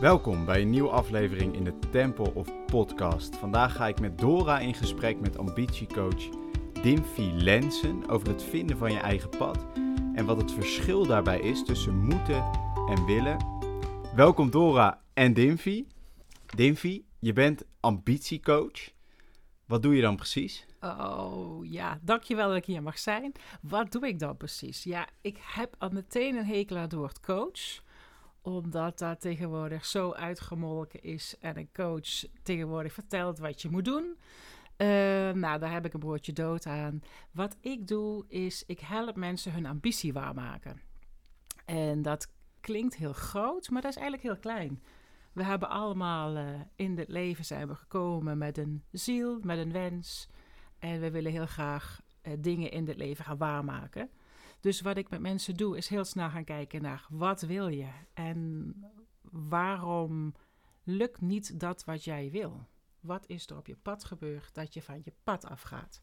Welkom bij een nieuwe aflevering in de Temple of Podcast. Vandaag ga ik met Dora in gesprek met ambitiecoach Dimfy Lensen over het vinden van je eigen pad en wat het verschil daarbij is tussen moeten en willen. Welkom Dora en Dimfy. Dimfy, je bent ambitiecoach. Wat doe je dan precies? Oh ja, dankjewel dat ik hier mag zijn. Wat doe ik dan precies? Ja, ik heb al meteen een hekel aan het coach omdat dat tegenwoordig zo uitgemolken is en een coach tegenwoordig vertelt wat je moet doen. Uh, nou, daar heb ik een broodje dood aan. Wat ik doe is, ik help mensen hun ambitie waarmaken. En dat klinkt heel groot, maar dat is eigenlijk heel klein. We hebben allemaal uh, in het leven zijn we gekomen met een ziel, met een wens. En we willen heel graag uh, dingen in het leven gaan waarmaken. Dus wat ik met mensen doe, is heel snel gaan kijken naar wat wil je en waarom lukt niet dat wat jij wil. Wat is er op je pad gebeurd dat je van je pad afgaat?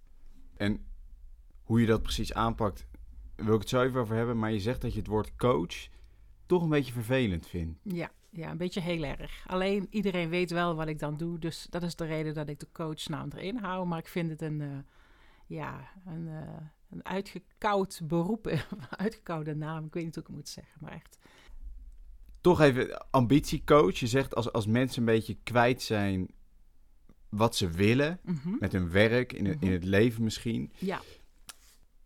En hoe je dat precies aanpakt, wil ik het zo even over hebben. Maar je zegt dat je het woord coach toch een beetje vervelend vindt. Ja, ja, een beetje heel erg. Alleen iedereen weet wel wat ik dan doe. Dus dat is de reden dat ik de coachnaam erin hou. Maar ik vind het een, uh, ja, een, uh, een uitgekoud beroep, uitgekoude naam. Ik weet niet hoe ik het moet zeggen, maar echt. Toch even ambitiecoach. Je zegt als, als mensen een beetje kwijt zijn wat ze willen mm -hmm. met hun werk, in, het, mm -hmm. in het leven misschien. Ja.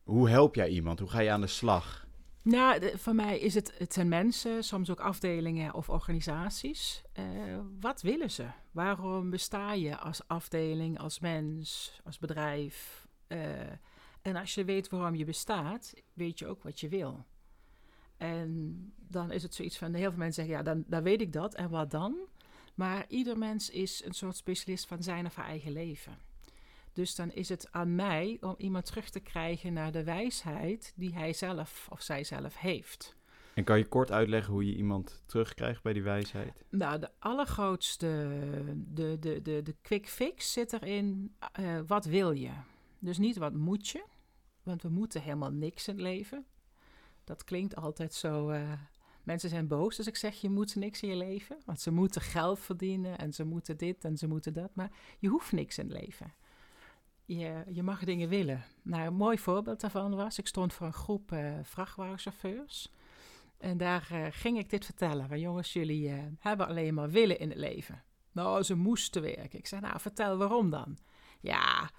Hoe help jij iemand? Hoe ga je aan de slag? Nou, de, voor mij is het, het zijn mensen, soms ook afdelingen of organisaties. Uh, wat willen ze? Waarom besta je als afdeling, als mens, als bedrijf? Uh, en als je weet waarom je bestaat, weet je ook wat je wil. En dan is het zoiets van, heel veel mensen zeggen, ja, dan, dan weet ik dat. En wat dan? Maar ieder mens is een soort specialist van zijn of haar eigen leven. Dus dan is het aan mij om iemand terug te krijgen naar de wijsheid die hij zelf of zij zelf heeft. En kan je kort uitleggen hoe je iemand terugkrijgt bij die wijsheid? Nou, de allergrootste, de, de, de, de quick fix zit erin, uh, wat wil je? Dus niet wat moet je, want we moeten helemaal niks in het leven. Dat klinkt altijd zo. Uh, mensen zijn boos als ik zeg je moet niks in je leven. Want ze moeten geld verdienen en ze moeten dit en ze moeten dat. Maar je hoeft niks in het leven. Je, je mag dingen willen. Nou, een mooi voorbeeld daarvan was: ik stond voor een groep uh, vrachtwagenchauffeurs. En daar uh, ging ik dit vertellen. Van jongens, jullie hebben alleen maar willen in het leven. Nou, ze moesten werken. Ik zei, nou, vertel waarom dan? Ja,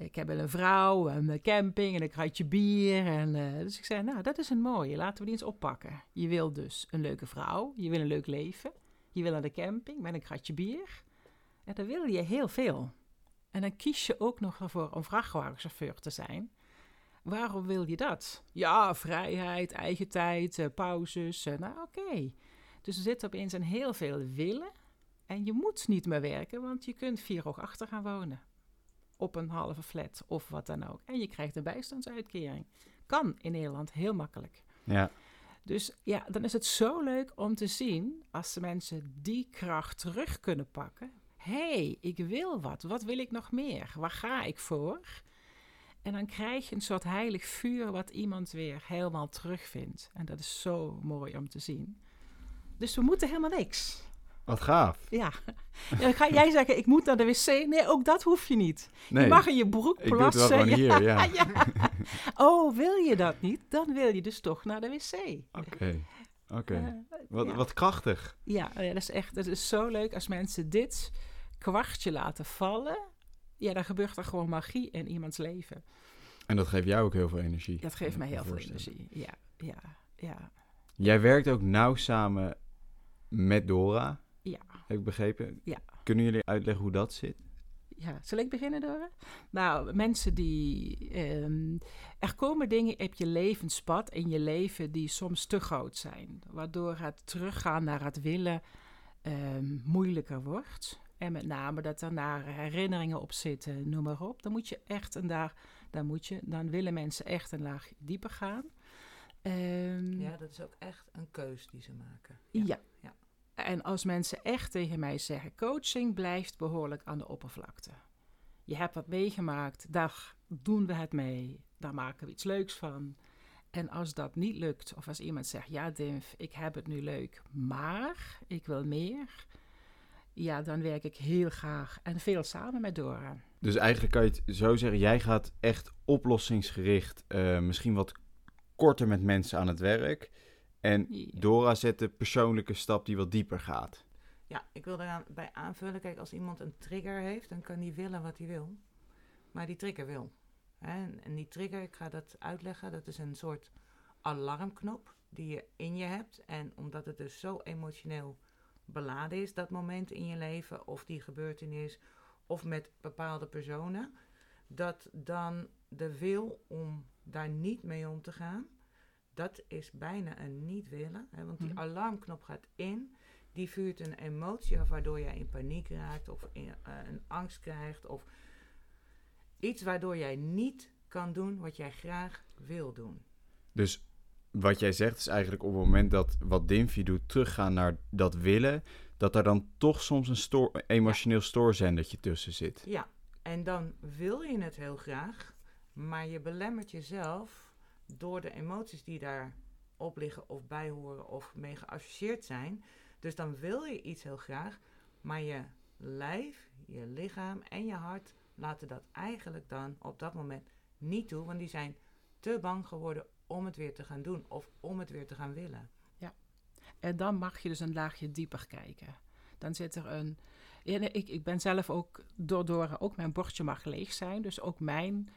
ik heb een vrouw, een camping en een kratje bier. En, uh, dus ik zei, nou, dat is een mooie. Laten we die eens oppakken. Je wil dus een leuke vrouw. Je wil een leuk leven. Je wil naar de camping met een kratje bier. En dan wil je heel veel. En dan kies je ook nog ervoor om vrachtwagenchauffeur te zijn. Waarom wil je dat? Ja, vrijheid, eigen tijd, uh, pauzes. Uh, nou, oké. Dus er zit opeens een heel veel willen. En je moet niet meer werken, want je kunt vier hoog achter gaan wonen op een halve flat of wat dan ook. En je krijgt een bijstandsuitkering. Kan in Nederland heel makkelijk. Ja. Dus ja, dan is het zo leuk om te zien als de mensen die kracht terug kunnen pakken. Hé, hey, ik wil wat. Wat wil ik nog meer? Waar ga ik voor? En dan krijg je een soort heilig vuur wat iemand weer helemaal terugvindt. En dat is zo mooi om te zien. Dus we moeten helemaal niks. Wat gaaf. Ja. ja ga jij zeggen, ik moet naar de wc? Nee, ook dat hoef je niet. Nee. Je mag in je broek plassen. Ik doe het wel hier, ja. ja. Oh, wil je dat niet? Dan wil je dus toch naar de wc. Oké. Okay. Oké. Okay. Uh, wat, ja. wat krachtig. Ja, ja, dat is echt dat is zo leuk als mensen dit kwartje laten vallen. Ja, dan gebeurt er gewoon magie in iemands leven. En dat geeft jou ook heel veel energie. Dat geeft mij heel veel energie, ja, ja, ja. Jij werkt ook nauw samen met Dora. Ja. Heb ik begrepen? Ja. Kunnen jullie uitleggen hoe dat zit? Ja, zal ik beginnen, Dora? Nou, mensen die... Um, er komen dingen op je levenspad in je leven die soms te groot zijn. Waardoor het teruggaan naar het willen um, moeilijker wordt. En met name dat er naar herinneringen op zitten, noem maar op. Dan moet je echt en daar, dan moet je, dan willen mensen echt een laag dieper gaan. Um, ja, dat is ook echt een keus die ze maken. Ja. ja. ja. En als mensen echt tegen mij zeggen: coaching blijft behoorlijk aan de oppervlakte. Je hebt wat meegemaakt, daar doen we het mee, daar maken we iets leuks van. En als dat niet lukt, of als iemand zegt, ja Dimf, ik heb het nu leuk, maar ik wil meer, ja, dan werk ik heel graag en veel samen met Dora. Dus eigenlijk kan je het zo zeggen, jij gaat echt oplossingsgericht, uh, misschien wat korter met mensen aan het werk. En Dora zet de persoonlijke stap die wat dieper gaat. Ja, ik wil daaraan bij aanvullen. Kijk, als iemand een trigger heeft, dan kan die willen wat hij wil. Maar die trigger wil. Hè? En die trigger, ik ga dat uitleggen, dat is een soort alarmknop die je in je hebt. En omdat het dus zo emotioneel beladen is, dat moment in je leven, of die gebeurtenis, of met bepaalde personen, dat dan de wil om daar niet mee om te gaan, dat is bijna een niet willen. Hè? Want die mhm. alarmknop gaat in, die vuurt een emotie af waardoor jij in paniek raakt, of in, eh, een angst krijgt, of iets waardoor jij niet kan doen wat jij graag wil doen. Dus wat jij zegt is eigenlijk op het moment dat wat Dimfy doet teruggaan naar dat willen, dat er dan toch soms een stoor, emotioneel stoorzendertje tussen zit. Ja, en dan wil je het heel graag, maar je belemmert jezelf door de emoties die daar op liggen of bij horen of mee geassocieerd zijn. Dus dan wil je iets heel graag, maar je lijf, je lichaam en je hart laten dat eigenlijk dan op dat moment niet toe, want die zijn te bang geworden om het weer te gaan doen of om het weer te gaan willen. Ja, en dan mag je dus een laagje dieper kijken. Dan zit er een. ik, ik ben zelf ook door, door ook mijn bordje mag leeg zijn. Dus ook mijn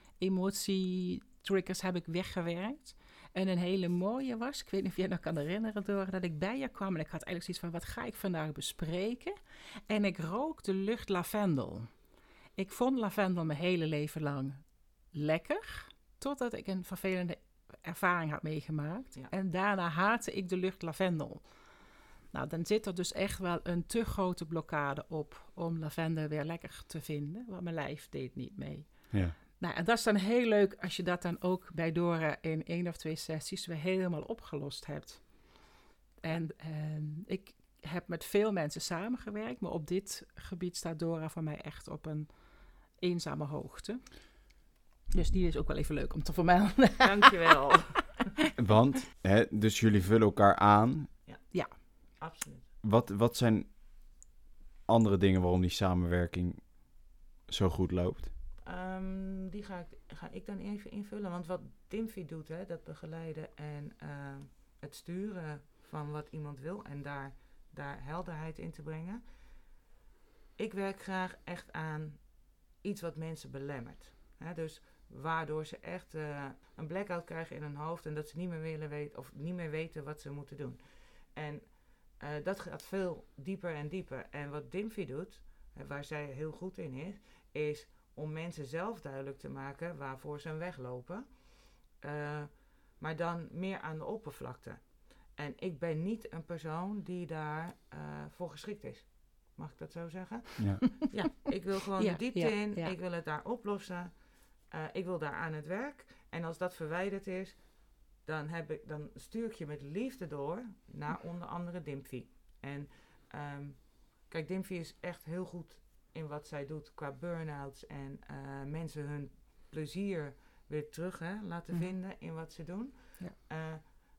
emotietriggers heb ik weggewerkt. En een hele mooie was, ik weet niet of je je nog kan herinneren, door dat ik bij je kwam en ik had eigenlijk zoiets van: wat ga ik vandaag bespreken? En ik rook de lucht lavendel. Ik vond lavendel mijn hele leven lang lekker, totdat ik een vervelende ervaring had meegemaakt. En daarna haatte ik de lucht lavendel. Nou, dan zit er dus echt wel een te grote blokkade op om lavendel weer lekker te vinden, want mijn lijf deed niet mee. Ja. Nou, en dat is dan heel leuk als je dat dan ook bij Dora in één of twee sessies weer helemaal opgelost hebt. En, en ik heb met veel mensen samengewerkt, maar op dit gebied staat Dora voor mij echt op een eenzame hoogte. Dus die is ook wel even leuk om te vermelden. Dankjewel. Want, hè, dus jullie vullen elkaar aan. Ja, ja. absoluut. Wat, wat zijn andere dingen waarom die samenwerking zo goed loopt? Um, die ga ik, ga ik dan even invullen. Want wat Dimfy doet, hè, dat begeleiden en uh, het sturen van wat iemand wil en daar, daar helderheid in te brengen. Ik werk graag echt aan iets wat mensen belemmert. Hè, dus waardoor ze echt uh, een blackout krijgen in hun hoofd en dat ze niet meer willen weten of niet meer weten wat ze moeten doen. En uh, dat gaat veel dieper en dieper. En wat Dimfy doet, waar zij heel goed in is, is om mensen zelf duidelijk te maken waarvoor ze een weglopen. Uh, maar dan meer aan de oppervlakte. En ik ben niet een persoon die daarvoor voor geschikt is. Mag ik dat zo zeggen? Ja. ja ik wil gewoon de diepte in. Ik wil het daar oplossen. Uh, ik wil daar aan het werk. En als dat verwijderd is, dan, heb ik, dan stuur ik je met liefde door naar onder andere Dimpy. En um, kijk, Dimpy is echt heel goed in wat zij doet qua burn-outs en uh, mensen hun plezier weer terug hè, laten mhm. vinden in wat ze doen. Ja. Uh,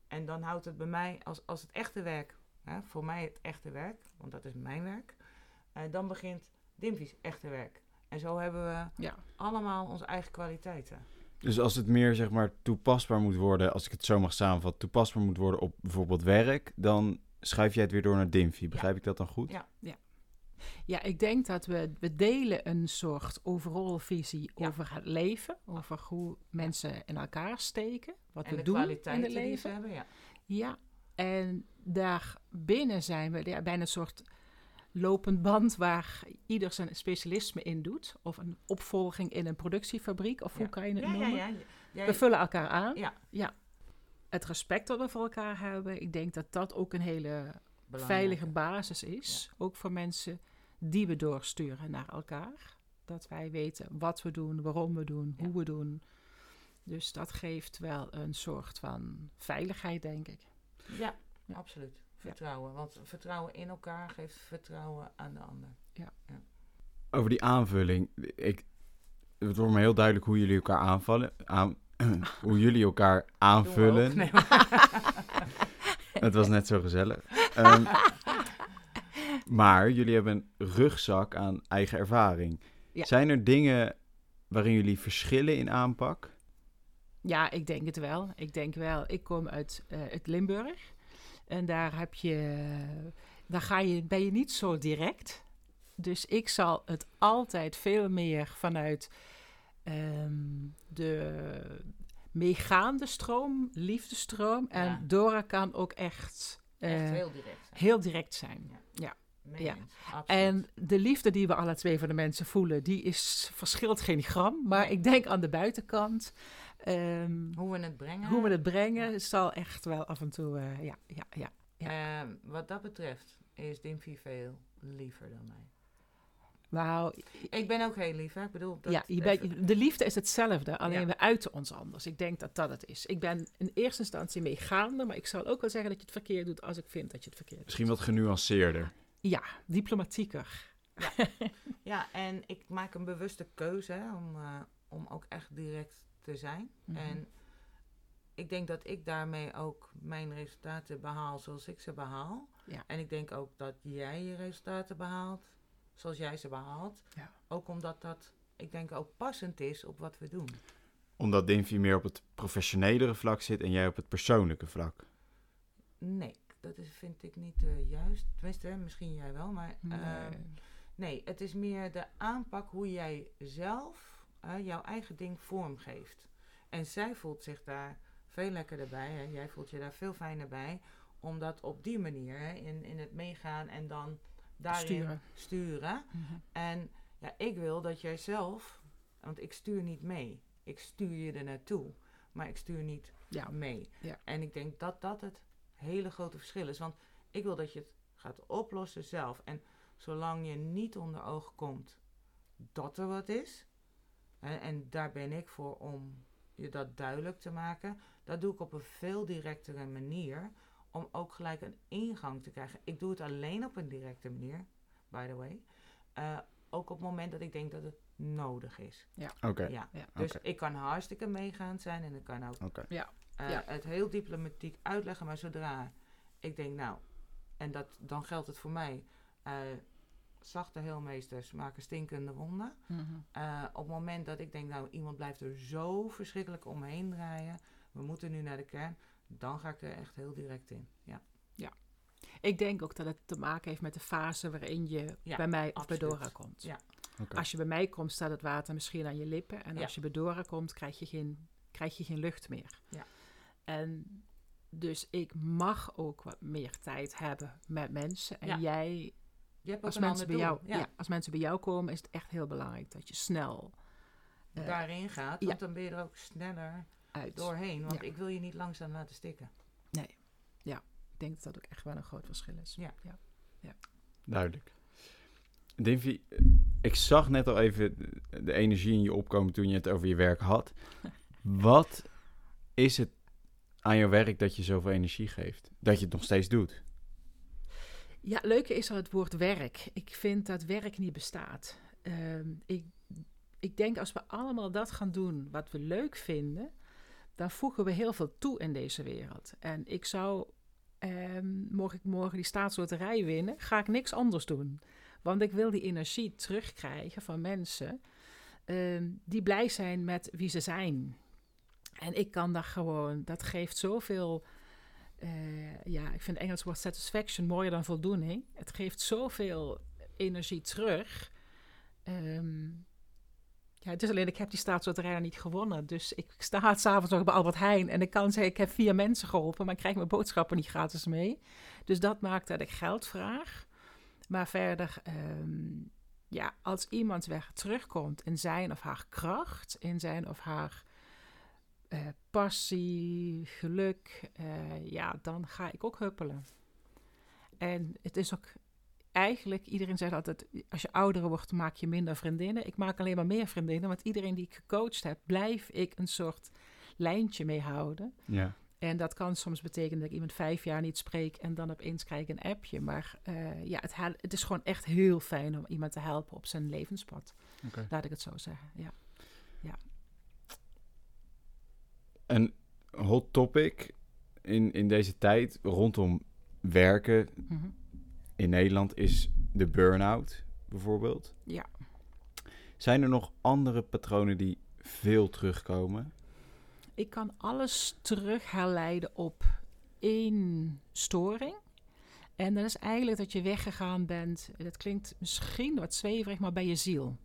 en dan houdt het bij mij, als, als het echte werk, hè, voor mij het echte werk, want dat is mijn werk, uh, dan begint Dimpy's echte werk. En zo hebben we ja. allemaal onze eigen kwaliteiten. Dus als het meer zeg maar toepasbaar moet worden, als ik het zo mag samenvatten, toepasbaar moet worden op bijvoorbeeld werk, dan schuif jij het weer door naar Dimfy. Begrijp ik dat dan goed? Ja, ja. Ja, ik denk dat we, we delen een soort overal visie over het leven, over hoe mensen in elkaar steken, wat we doen in het leven. Hebben, ja. ja, en daar binnen zijn we ja, bijna een soort lopend band waar ieder zijn specialisme in doet. Of een opvolging in een productiefabriek, of hoe kan je het noemen? We vullen elkaar aan. Ja. ja. Het respect dat we voor elkaar hebben, ik denk dat dat ook een hele veilige basis is. Ook voor mensen die we doorsturen naar elkaar. Dat wij weten wat we doen, waarom we doen, hoe we doen. Dus dat geeft wel een soort van veiligheid, denk ik. Ja, absoluut. Vertrouwen. Want vertrouwen in elkaar geeft vertrouwen aan de ander. Ja. ja. Over die aanvulling. Ik, het wordt me heel duidelijk hoe jullie elkaar aanvallen, aan, hoe jullie elkaar aanvullen. Nee, Het was net zo gezellig. Ehm, maar jullie hebben een rugzak aan eigen ervaring. Ja. Zijn er dingen waarin jullie verschillen in aanpak? Ja, ik denk het wel. Ik denk wel. Ik kom uit, eh, uit Limburg. En daar heb je, daar ga je, ben je niet zo direct. Dus ik zal het altijd veel meer vanuit ehm, de meegaande stroom, liefdestroom. En Ja. Dora kan ook echt, Echt heel direct. zijn. heel direct zijn. Ja. absoluut. En de liefde die we alle twee voor de mensen voelen, die is, verschilt geen gram. Maar ik denk aan de buitenkant, ehm, Hoe we het brengen. hoe we het brengen, zal echt wel af en toe, eh, ja, ja, ja. Ehm, wat dat betreft is Dimpy veel liever dan mij. Nou, Ik ben ook heel lief, hè? Ik bedoel... Dat ja, je bent- de liefde is hetzelfde, alleen Ja. we uiten ons anders. Ik denk dat dat het is. Ik ben in eerste instantie meegaande, maar ik zal ook wel zeggen dat je het verkeerd doet als ik vind dat je het verkeerd doet. Misschien wat genuanceerder. Ja, diplomatieker. Ja, en ik maak een bewuste keuze om, eh, om ook echt direct te zijn. Mhm. En ik denk dat ik daarmee ook mijn resultaten behaal zoals ik ze behaal. Ja. En ik denk ook dat jij je resultaten behaalt zoals jij ze behaalt. Ja. Ook omdat dat, ik denk, ook passend is op wat we doen. Omdat Dimfy meer op het professionelere vlak zit en jij op het persoonlijke vlak. Nee, dat is, vind ik niet eh, juist. Tenminste, hè, misschien jij wel, maar... Nee. ehm, Nee, het is meer de aanpak hoe jij zelf eh, jouw eigen ding vormgeeft. En zij voelt zich daar veel lekkerder bij. Hè? Jij voelt je daar veel fijner bij. Omdat op die manier, hè, in, in het meegaan en dan daarin Sturen. sturen. Mhm. En ja, ik wil dat jij zelf, want ik stuur niet mee. Ik stuur je er naartoe, maar ik stuur niet Ja. mee. Ja. En ik denk dat dat het hele grote verschil is. Want ik wil dat je het gaat oplossen zelf. En zolang je niet onder ogen komt dat er wat is, hè, en daar ben ik voor om je dat duidelijk te maken, dat doe ik op een veel directere manier. Om ook gelijk een ingang te krijgen. Ik doe het alleen op een directe manier, by the way. Eh, ook op het moment dat ik denk dat het nodig is. Oké, Ja. Ja. Dus ik kan hartstikke meegaan zijn en ik kan ook. Ja. eh, Ja. het heel diplomatiek uitleggen. Maar zodra ik denk, nou, en dat, dan geldt het voor mij. eh, zachte heelmeesters maken stinkende wonden. Mhm. Eh, op het moment dat ik denk, nou, iemand blijft er zo verschrikkelijk omheen draaien. We moeten nu naar de kern. Dan ga ik er echt heel direct in. Ja, Ik denk ook dat het te maken heeft met de fase waarin je Ja, bij mij of bij. Dora komt. Ja. Als je bij mij komt, staat het water misschien aan je lippen. En Ja. als je bij Dora komt, krijg je geen, krijg je geen lucht meer. Ja. En dus ik mag ook wat meer tijd hebben met mensen. En Ja. jij, je hebt ook als een mensen, bij jou, ja. als mensen bij jou komen, is het echt heel belangrijk dat je snel eh, daarin gaat. ja. Want dan ben je er ook sneller uit. doorheen. Want Ja. ik wil je niet langzaam laten stikken. Ik denk dat dat ook echt wel een groot verschil is. Ja. Duidelijk. Dimfy, ik zag net al even de- energie in je opkomen toen je het over je werk had. Wat is het aan jouw werk dat je zoveel energie geeft? Dat je het nog steeds doet? Ja, het leuke is al het woord werk. Ik vind dat werk niet bestaat. Ehm, ik, ik denk als we allemaal dat gaan doen wat we leuk vinden, dan voegen we heel veel toe in deze wereld. En ik zou, ehm, mocht ik morgen die staatsloterij winnen, ga ik niks anders doen. Want ik wil die energie terugkrijgen van mensen ehm, die blij zijn met wie ze zijn. En ik kan daar gewoon, dat geeft zoveel eh, ja, ik vind Engels woord satisfaction mooier dan voldoening. Het geeft zoveel energie terug. Ehm, ja, het is alleen, ik heb die staatsloterij niet gewonnen. Dus ik sta s'avonds nog bij Albert Heijn en ik kan zeggen, ik heb vier mensen geholpen, maar ik krijg mijn boodschappen niet gratis mee. Dus dat maakt dat ik geld vraag. Maar verder, ehm, ja, als iemand weer terugkomt in zijn of haar kracht, in zijn of haar eh, passie, geluk, eh, ja, dan ga ik ook huppelen. En het is ook eigenlijk, iedereen zegt altijd, als je ouder wordt, maak je minder vriendinnen. Ik maak alleen maar meer vriendinnen, want iedereen die ik gecoacht heb, blijf ik een soort lijntje mee houden. Ja. En dat kan soms betekenen dat ik iemand vijf jaar niet spreek en dan opeens krijg ik een appje. Maar eh, ja, het, het is gewoon echt heel fijn om iemand te helpen op zijn levenspad. Laat ik het zo zeggen, ja. Een hot topic in, in deze tijd rondom werken Mhm. In Nederland is de burn-out bijvoorbeeld. Ja. Zijn er nog andere patronen die veel terugkomen? Ik kan alles terug herleiden op één storing. En dat is eigenlijk dat je weggegaan bent. Dat klinkt misschien wat zweverig, maar bij je ziel.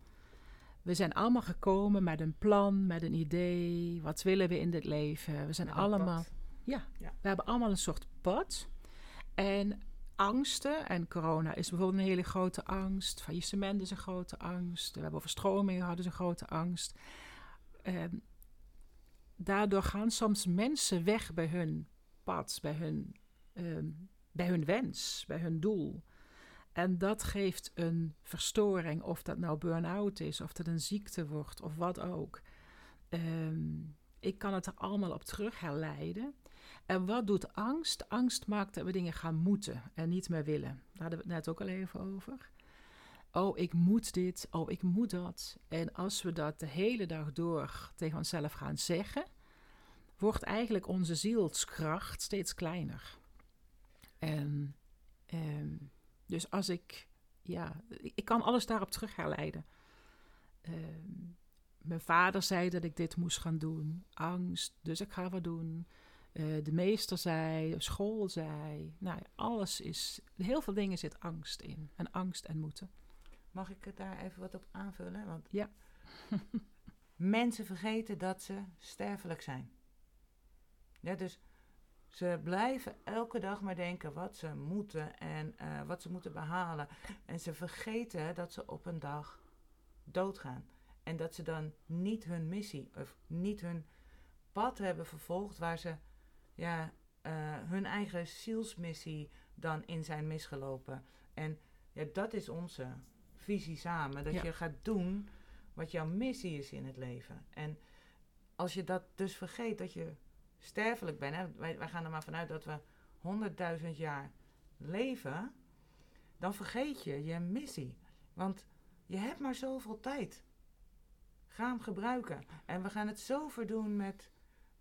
We zijn allemaal gekomen met een plan, met een idee. Wat willen we in dit leven? We zijn allemaal. Ja, Ja. we hebben allemaal een soort pad. En angsten, en corona is bijvoorbeeld een hele grote angst. Faillissement is een grote angst. We hebben overstromingen gehad, is een grote angst. Ehm, daardoor gaan soms mensen weg bij hun pad, bij hun, ehm, bij hun wens, bij hun doel. En dat geeft een verstoring, of dat nou burn-out is, of dat een ziekte wordt, of wat ook. Ehm, ik kan het er allemaal op terug herleiden. En wat doet angst? Angst maakt dat we dingen gaan moeten en niet meer willen. Daar hadden we het net ook al even over. Oh, ik moet dit. Oh, ik moet dat. En als we dat de hele dag door tegen onszelf gaan zeggen, wordt eigenlijk onze zielskracht steeds kleiner. En ehm, dus als ik, ja, ik kan alles daarop terug herleiden. Ehm, mijn vader zei dat ik dit moest gaan doen. Angst, dus ik ga wat doen. Eh, de meester zei, school zei. Nou, alles is. Heel veel dingen zit angst in. En angst en moeten. Mag ik het daar even wat op aanvullen? Want Ja. mensen vergeten dat ze sterfelijk zijn. Ja, dus ze blijven elke dag maar denken wat ze moeten en eh, wat ze moeten behalen. En ze vergeten dat ze op een dag doodgaan. En dat ze dan niet hun missie of niet hun pad hebben vervolgd waar ze ja, eh, hun eigen zielsmissie dan in zijn misgelopen. En ja, dat is onze visie samen. Dat Ja. je gaat doen wat jouw missie is in het leven. En als je dat dus vergeet, dat je sterfelijk bent. Hè? Wij, wij gaan er maar vanuit dat we 100.000 jaar leven. Dan vergeet je je missie. Want je hebt maar zoveel tijd. Ga hem gebruiken. En we gaan het zo verdoen met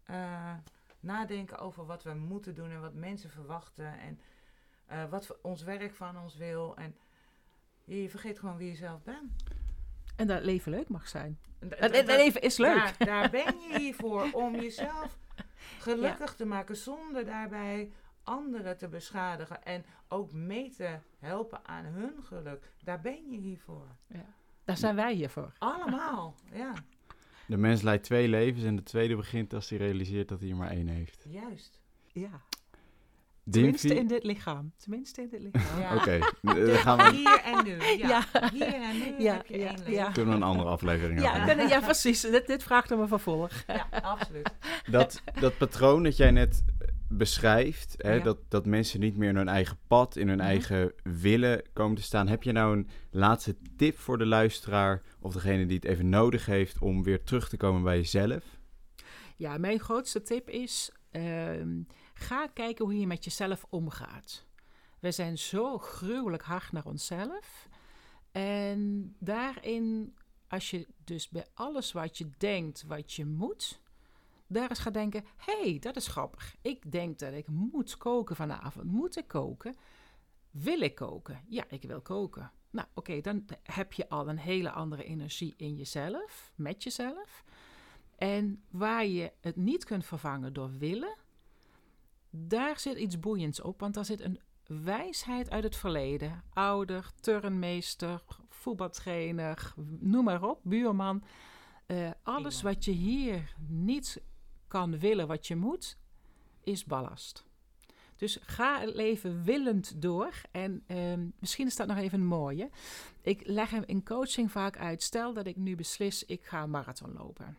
eh, nadenken over wat we moeten doen en wat mensen verwachten. En eh, wat ons werk van ons wil. En je, vergeet gewoon wie je zelf bent. En dat leven leuk mag zijn. Dat- dat- leven is leuk. Daar, daar ben je hiervoor, om jezelf gelukkig te maken zonder daarbij anderen te beschadigen en ook mee te helpen aan hun geluk. Daar ben je hiervoor. Daar zijn wij hier voor. Allemaal, ja, De mens leidt twee levens en de tweede begint als hij realiseert dat hij er maar één heeft. juist. Ja. Tenminste in dit lichaam. Tenminste in dit lichaam. Ja. Oké, gaan we, Hier en nu, ja. Ja. Hier en nu Ja, heb je ja, één leven. ja. kunnen we een andere aflevering Ja, kunnen- ja, precies. Dit, dit vraagt om een vervolg. Ja, absoluut. dat, dat patroon dat jij net beschrijft, hè, Ja. dat, dat mensen niet meer in hun eigen pad, in hun Mhm. eigen willen komen te staan. Heb je nou een laatste tip voor de luisteraar of degene die het even nodig heeft om weer terug te komen bij jezelf? Ja, mijn grootste tip is: ehm, ga kijken hoe je met jezelf omgaat. We zijn zo gruwelijk hard naar onszelf. En daarin, als je dus bij alles wat je denkt, wat je moet, daar eens gaat denken: hé, hey, dat is grappig. Ik denk dat ik moet koken vanavond. Moet ik koken? Wil ik koken? Ja, ik wil koken. Nou, oké, dan heb je al een hele andere energie in jezelf, met jezelf. En waar je het niet kunt vervangen door willen, daar zit iets boeiends op, want daar zit een wijsheid uit het verleden. Ouder, turnmeester, voetbaltrainer, noem maar op, buurman. Eh, alles wat je hier niet kan willen, wat je moet, is ballast. Dus ga het leven willend door. En ehm, misschien is dat nog even een mooie. Ik leg hem in coaching vaak uit. Stel dat ik nu beslis, ik ga marathon lopen.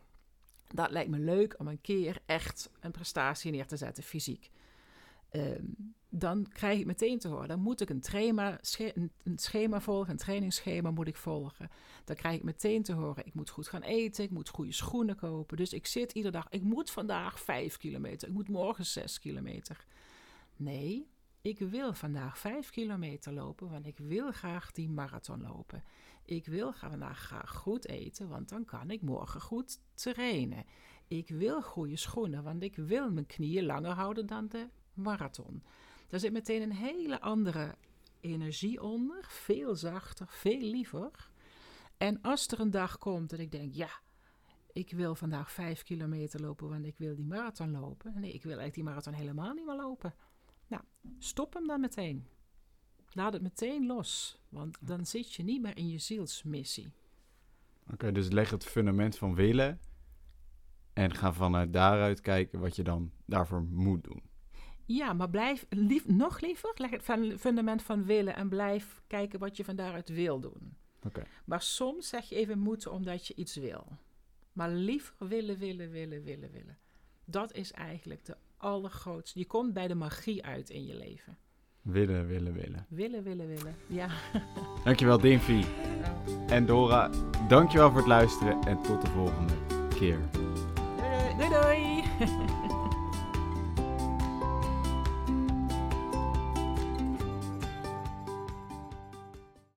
Dat lijkt me leuk om een keer echt een prestatie neer te zetten, fysiek. Ehm, dan krijg ik meteen te horen, dan moet ik een, een, schema volgen, een trainingsschema moet ik volgen. Dan krijg ik meteen te horen, ik moet goed gaan eten, ik moet goede schoenen kopen. Dus ik zit iedere dag, ik moet vandaag vijf kilometer, ik moet morgen zes kilometer. Nee, ik wil vandaag vijf kilometer lopen, want ik wil graag die marathon lopen. Ik wil vandaag graag goed eten, want dan kan ik morgen goed trainen. Ik wil goede schoenen, want ik wil mijn knieën langer houden dan de marathon. Daar zit meteen een hele andere energie onder. Veel zachter, veel liever. En als er een dag komt dat ik denk, ja, ik wil vandaag vijf kilometer lopen, want ik wil die marathon lopen. Nee, ik wil eigenlijk die marathon helemaal niet meer lopen. Nou, stop hem dan meteen. Laat het meteen los, want dan zit je niet meer in je zielsmissie. Oké, dus leg het fundament van willen en ga vanuit daaruit kijken wat je dan daarvoor moet doen. Ja, maar blijf lief, nog liever, leg het van- fundament van willen en blijf kijken wat je van daaruit wil doen. Maar soms zeg je even moeten omdat je iets wil. Maar liever willen, willen, willen, willen, willen. Dat is eigenlijk de allergrootste. Je komt bij de magie uit in je leven. Willen, willen, willen. Willen, willen, willen. Ja. Dankjewel Dimfy Nou, en Dora. Dankjewel voor het luisteren en tot de volgende keer. Doei doei. doei.